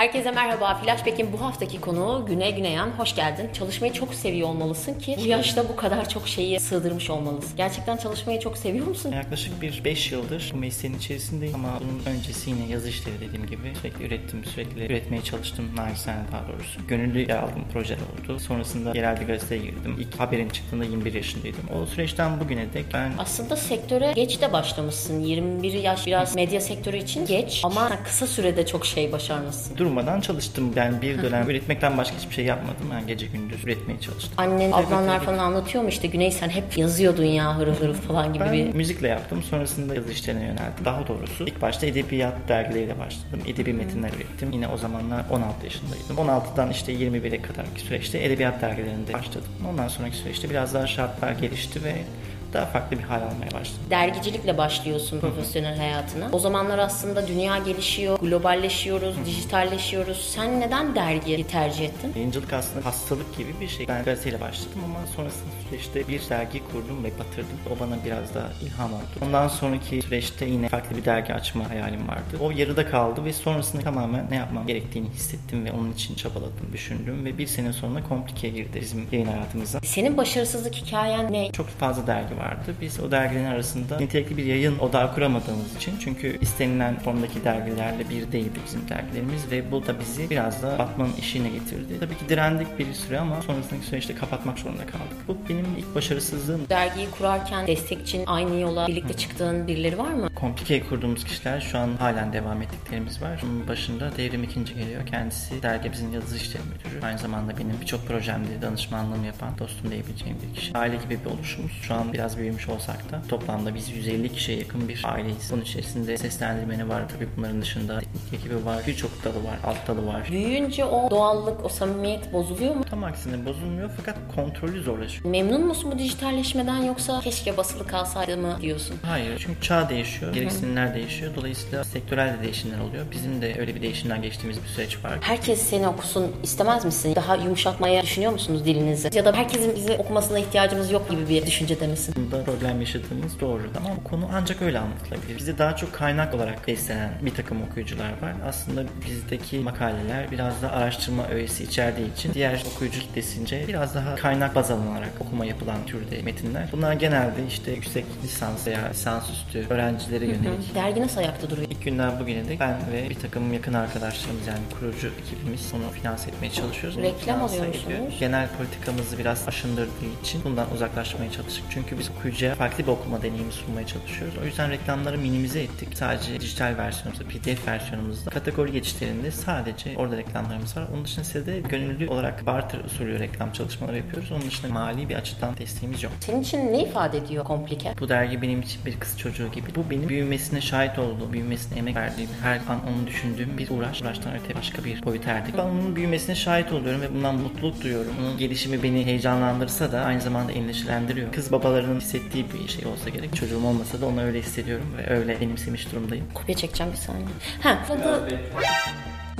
Herkese merhaba. Flashback'in bu haftaki konuğu Güney Güneyan. Hoş geldin. Çalışmayı çok seviyor olmalısın ki bu yaşta bu kadar çok şeyi sığdırmış olmalısın. Gerçekten çalışmayı çok seviyor musun? Yaklaşık bir 5 yıldır bu mesleğin içerisindeyim ama bunun öncesi yine yazı işleri dediğim gibi sürekli ürettim, sürekli üretmeye çalıştım. Naçizane daha doğrusu. Gönüllü yer aldığım projeler oldu. Sonrasında yerel bir gazeteye girdim. İlk haberin çıktığında 21 yaşındaydım. O süreçten bugüne dek ben Aslında sektöre geç de başlamışsın. 21 yaş biraz medya sektörü için geç ama kısa sürede çok şey başarmışsın. Durmadan çalıştım. Yani bir dönem üretmekten başka hiçbir şey yapmadım. Ben gece gündüz üretmeye çalıştım. Annen, ablanlar falan anlatıyor mu işte Güney sen hep yazıyordun ya hırıl hırıl falan gibi Ben bir... müzikle yaptım. Sonrasında yazı işlerine yöneldim. Daha doğrusu ilk başta edebiyat dergileriyle başladım. Edebi metinler ürettim. Yine o zamanlar 16 yaşındaydım. 16'dan işte 21'e kadarki süreçte edebiyat dergilerinde başladım. Ondan sonraki süreçte biraz daha şartlar gelişti ve daha farklı bir hal almaya başladım. Dergicilikle başlıyorsun profesyonel hayatına. O zamanlar aslında dünya gelişiyor, globalleşiyoruz, dijitalleşiyoruz. Sen neden dergiyi tercih ettin? Yayıncılık aslında hastalık gibi bir şey. Ben gazeteyle başladım ama sonrasında süreçte bir dergi kurdum ve batırdım. O bana biraz daha ilham oldu. Ondan sonraki süreçte yine farklı bir dergi açma hayalim vardı. O yarıda kaldı ve sonrasında tamamen ne yapmam gerektiğini hissettim ve onun için çabaladım, düşündüm ve bir sene sonra Komplike'ye girdi bizim yayın hayatımıza. Senin başarısızlık hikayen ne? Çok fazla dergi vardı. Biz o dergilerin arasında nitelikli bir yayın odağı kuramadığımız için çünkü istenilen formdaki dergilerle bir değildi bizim dergilerimiz ve bu da bizi biraz da batmanın işine getirdi. Tabii ki direndik bir süre ama sonrasındaki süreçte kapatmak zorunda kaldık. Bu benim ilk başarısızlığım. Dergiyi kurarken destek için aynı yola birlikte çıktığın birileri var mı? Komplike'ye kurduğumuz kişiler şu an halen devam ettiklerimiz var. Bunun başında Devrim ikinci geliyor. Kendisi dergimizin yazı işleri müdürü. Aynı zamanda benim birçok projemde danışmanlığımı yapan dostum diyebileceğim bir kişi. Aile gibi bir oluşumuz. Şu an biraz büyümüş olsak da toplamda biz 150 kişiye yakın bir aileyiz. Bunun içerisinde seslendirmeni var. Tabii bunların dışında teknik ekibi var. Birçok dalı var. Alt dalı var. Büyüyünce o doğallık, o samimiyet bozuluyor mu? Tam aksine bozulmuyor fakat kontrolü zorlaşıyor. Memnun musun bu dijitalleşmeden yoksa keşke basılı kalsaydı mı diyorsun? Hayır. Çünkü çağ değişiyor. Gereksinimler değişiyor. Dolayısıyla sektörel de değişimler oluyor. Bizim de öyle bir değişimden geçtiğimiz bir süreç var. Herkes seni okusun istemez misin? Daha yumuşatmaya düşünüyor musunuz dilinizi? Ya da herkesin bizi okumasına ihtiyacımız yok gibi bir düşüncede misin? Bunda problem yaşadığımız doğru. Ama bu konu ancak öyle anlatılabilir. Bize daha çok kaynak olarak beslenen bir takım okuyucular var. Aslında bizdeki makaleler biraz da araştırma öğesi içerdiği için diğer okuyucu kitlesince biraz daha kaynak baz alınarak okuma yapılan türde metinler. Bunlar genelde işte yüksek lisans veya lisansüstü öğrencilere yönelik. Dergi nasıl ayakta duruyor? İlk günden bugüne de ben ve bir takım yakın arkadaşlarımız yani kurucu ekibimiz onu finanse etmeye çalışıyoruz. Onu Reklam finanse alıyor ediyor. musunuz? Genel politikamızı biraz aşındırdığı için bundan uzaklaşmaya çalıştık. Çünkü biz okuyucuya farklı bir okuma deneyimi sunmaya çalışıyoruz. O yüzden reklamları minimize ettik. Sadece dijital versiyonumuzda, PDF versiyonumuzda kategori geçişlerinde sadece orada reklamlarımız var. Onun dışında size de gönüllü olarak barter usulü reklam çalışmaları yapıyoruz. Onun dışında mali bir açıdan desteğimiz yok. Senin için ne ifade ediyor komplike? Bu dergi benim için bir kız çocuğu gibi. Bu benim büyümesine şahit olduğum, büyümesine emek verdiğim, her an onu düşündüğüm bir uğraş. Uğraştan öte başka bir boyut erdik. Ben onun büyümesine şahit oluyorum ve bundan mutluluk duyuyorum. Onun gelişimi beni heyecanlandırsa da aynı zamanda endişelendiriyor. Kız babalarının hissettiği bir şey olsa gerek. Çocuğum olmasa da onu öyle hissediyorum ve öyle benimsemiş durumdayım. Kopya çekeceğim bir saniye. Ha, burada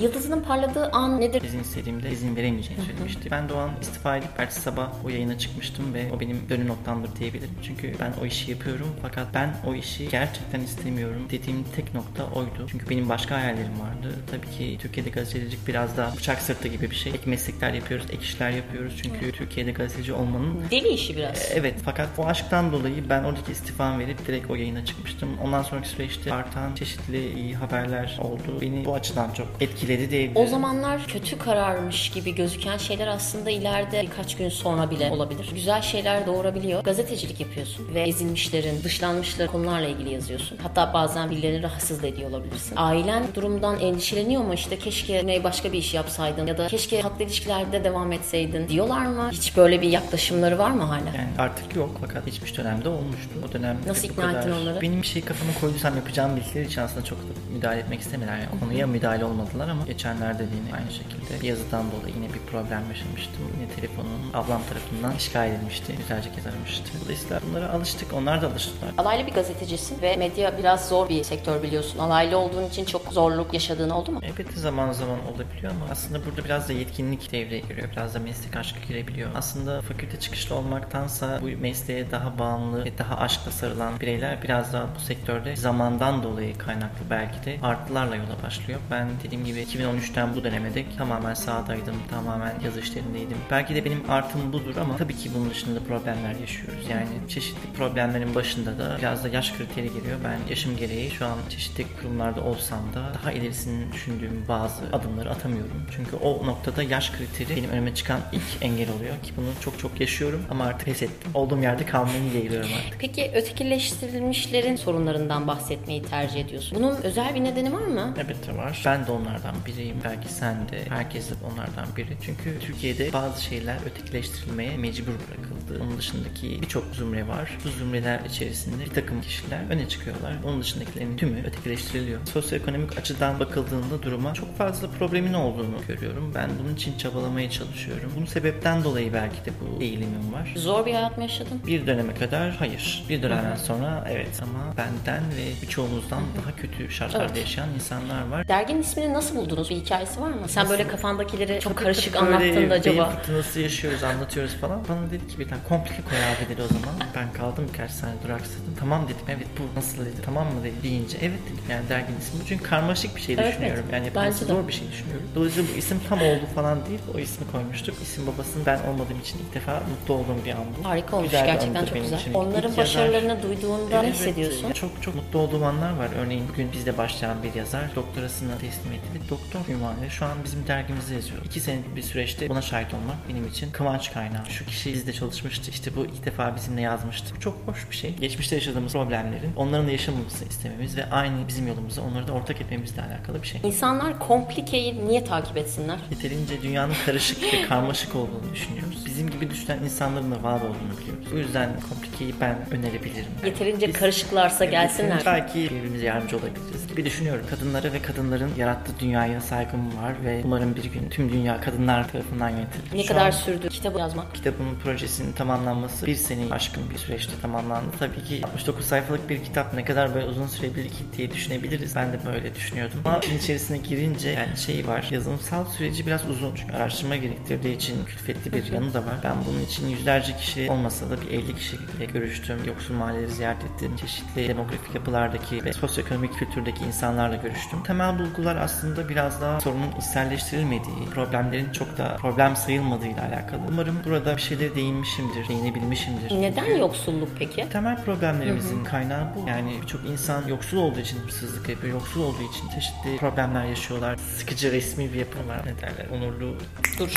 Yıldızının parladığı an nedir? İzin istediğimde izin veremeyeceğini söylemişti. Ben de o an istifa edip ertesi sabah o yayına çıkmıştım ve o benim dönüm noktamdır diyebilirim. Çünkü ben o işi yapıyorum fakat ben o işi gerçekten istemiyorum dediğim tek nokta oydu. Çünkü benim başka hayallerim vardı. Tabii ki Türkiye'de gazetecilik biraz daha bıçak sırtı gibi bir şey. Ek meslekler yapıyoruz, ek işler yapıyoruz. Çünkü Türkiye'de gazeteci olmanın Deli işi biraz. Evet fakat o aşktan dolayı ben oradaki istifamı verip direkt o yayına çıkmıştım. Ondan sonraki süreçte artan çeşitli iyi haberler oldu. Beni bu açıdan çok etkiledi diyebilirim. O zamanlar kötü kararmış gibi gözüken şeyler aslında ileride birkaç gün sonra bile olabilir. Güzel şeyler doğurabiliyor. Gazetecilik yapıyorsun ve ezilmişlerin, dışlanmışların konularla ilgili yazıyorsun. Hatta bazen birilerini rahatsız da ediyor olabilirsin. Ailen durumdan endişeleniyor mu? İşte keşke ne başka bir iş yapsaydın ya da keşke halkla ilişkilerde devam etseydin diyorlar mı? Hiç böyle bir yaklaşımları var mı hala? Yani artık yok fakat geçmiş dönemde olmuştu. O dönemde Nasıl ikna kadar- ettin onları? Benim bir şey kafama koyduysam yapacağım bildikleri için aslında çok da müdahale etmek istemediler. Yani konuya müdahale olmadılar ama geçenlerde de yine aynı şekilde bir yazıdan dolayı yine bir problem yaşamıştım. Yine telefonum ablam tarafından işgal edilmişti. Yüzlerce kez aramıştı. Dolayısıyla bunlara alıştık. Onlar da alıştılar. Alaylı bir gazetecisin ve medya biraz zor bir sektör biliyorsun. Alaylı olduğun için çok zorluk yaşadığın oldu mu? Elbette zaman zaman olabiliyor ama aslında burada biraz da yetkinlik devreye giriyor. Biraz da meslek aşkı girebiliyor. Aslında fakülte çıkışlı olmaktansa bu mesleğe daha bağımlı ve daha aşkla sarılan bireyler biraz daha bu sektörde zamandan dolayı kaynaklı belki de artılarla yola başlıyor. Ben dediğim gibi ve 2013'ten bu döneme dek tamamen sahadaydım. Tamamen yazı işlerindeydim. Belki de benim artım budur ama tabii ki bunun dışında problemler yaşıyoruz. Yani çeşitli problemlerin başında da biraz da yaş kriteri geliyor. Ben yaşım gereği şu an çeşitli kurumlarda olsam da daha ilerisini düşündüğüm bazı adımları atamıyorum. Çünkü o noktada yaş kriteri benim önüme çıkan ilk engel oluyor ki bunu çok çok yaşıyorum ama artık pes ettim. Olduğum yerde kalmayı yeğliyorum artık. Peki ötekileştirilmişlerin sorunlarından bahsetmeyi tercih ediyorsun. Bunun özel bir nedeni var mı? Elbette var. Ben de onlardan biriyim. Belki sen de. Herkes de onlardan biri. Çünkü Türkiye'de bazı şeyler ötekileştirilmeye mecbur bırakıldı. Onun dışındaki birçok zümre var. Bu zümreler içerisinde bir takım kişiler öne çıkıyorlar. Onun dışındakilerin tümü ötekileştiriliyor. Sosyoekonomik açıdan bakıldığında duruma çok fazla problemin olduğunu görüyorum. Ben bunun için çabalamaya çalışıyorum. Bunun sebepten dolayı belki de bu eğilimim var. Zor bir hayat mı yaşadın? Bir döneme kadar hayır. Bir dönemden sonra evet ama benden ve birçoğumuzdan daha kötü şartlarda Evet. yaşayan insanlar var. Derginin ismini nasıl buldunuz? Bir hikayesi var mı? Sen böyle kafandakileri çok karışık anlattığında beyin acaba. fırtınası yaşıyoruz, anlatıyoruz falan. Bana dedi ki bir tane komplike koy abi dedi o zaman. Ben kaldım birkaç saniye duraksadım. Tamam dedim evet bu nasıl dedi. Tamam mı dedi deyince evet dedim yani derginin ismi. Çünkü karmaşık bir şey Evet, düşünüyorum. evet. Yani yapılması zor bir şey düşünüyorum. Dolayısıyla bu isim tam oldu falan değil. O ismi koymuştuk. İsim babasının ben olmadığım için ilk defa mutlu olduğum bir an bu. Harika olmuş Güzel gerçekten çok güzel. için. Onların İlk yazar- başarılarını duyduğunda ne Evet, hissediyorsun? Çok çok mutlu olduğum anlar var. Örneğin bugün bizde başlayan bir yazar doktorasını teslim etti ve doktor ünvanıyla şu an bizim dergimizde yazıyor. İki senelik bir süreçte buna şahit olmak benim için kıvanç kaynağı. Şu kişi bizde çalışmıştı. işte bu ilk defa bizimle yazmıştı. Bu çok hoş bir şey. Geçmişte yaşadığımız problemlerin onların da yaşamamasını istememiz ve aynı bizim yolumuza onları da ortak etmemizle alakalı bir şey. İnsanlar komplikeyi niye takip etsinler? Yeterince dünyanın karışık ve karmaşık olduğunu düşünüyoruz. Bizim gibi düşünen insanların da var olduğunu biliyoruz. Bu yüzden komplikeyi ben önerebilirim. Yeterince Biz- karışıklarsa gelsinler. Belki birbirimize yardımcı olabiliriz gibi düşünüyorum. Kadınlara ve kadınların yarattığı dünyaya saygım var ve umarım bir gün tüm dünya kadınlar tarafından yönetilir. Ne Şu kadar an sürdü kitabı yazmak? kitabın projesinin tamamlanması bir seneyi aşkın bir süreçte tamamlandı. Tabii ki 69 sayfalık bir kitap ne kadar böyle uzun sürebilir ki diye düşünebiliriz. Ben de böyle düşünüyordum. Ama içerisine girince yani şey var. Yazılımsal süreci biraz uzun. Çünkü araştırma gerektirdiği için külfetli bir yanı da var. Ben bunun için yüzlerce kişi olmasa da bir 50 kişiyle görüştüm. Yoksul mahalleleri ziyaret ettim. Çeşitli demografik yapılardaki ve sosyoekonomik kültürdeki insanlarla görüştüm. Temel bulgular aslında biraz daha sorunun içselleştirilmediği, problemlerin çok da problem sayılmadığıyla alakalı. Umarım burada bir şeylere değinmişimdir, değinebilmişimdir. Neden yoksulluk peki? Temel problemlerimizin kaynağı bu. Yani birçok insan yoksul olduğu için hırsızlık yapıyor. Yoksul olduğu için çeşitli problemler yaşıyorlar. Sıkıcı resmi bir yapım var. Ne derler? Onurlu Dur.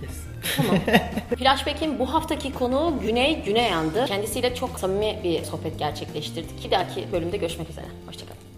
kes. Flashback'in bu haftaki konuğu Güney Güneyan'dı. Kendisiyle çok samimi bir sohbet gerçekleştirdik. Bir dahaki bölümde görüşmek üzere. Hoşçakalın.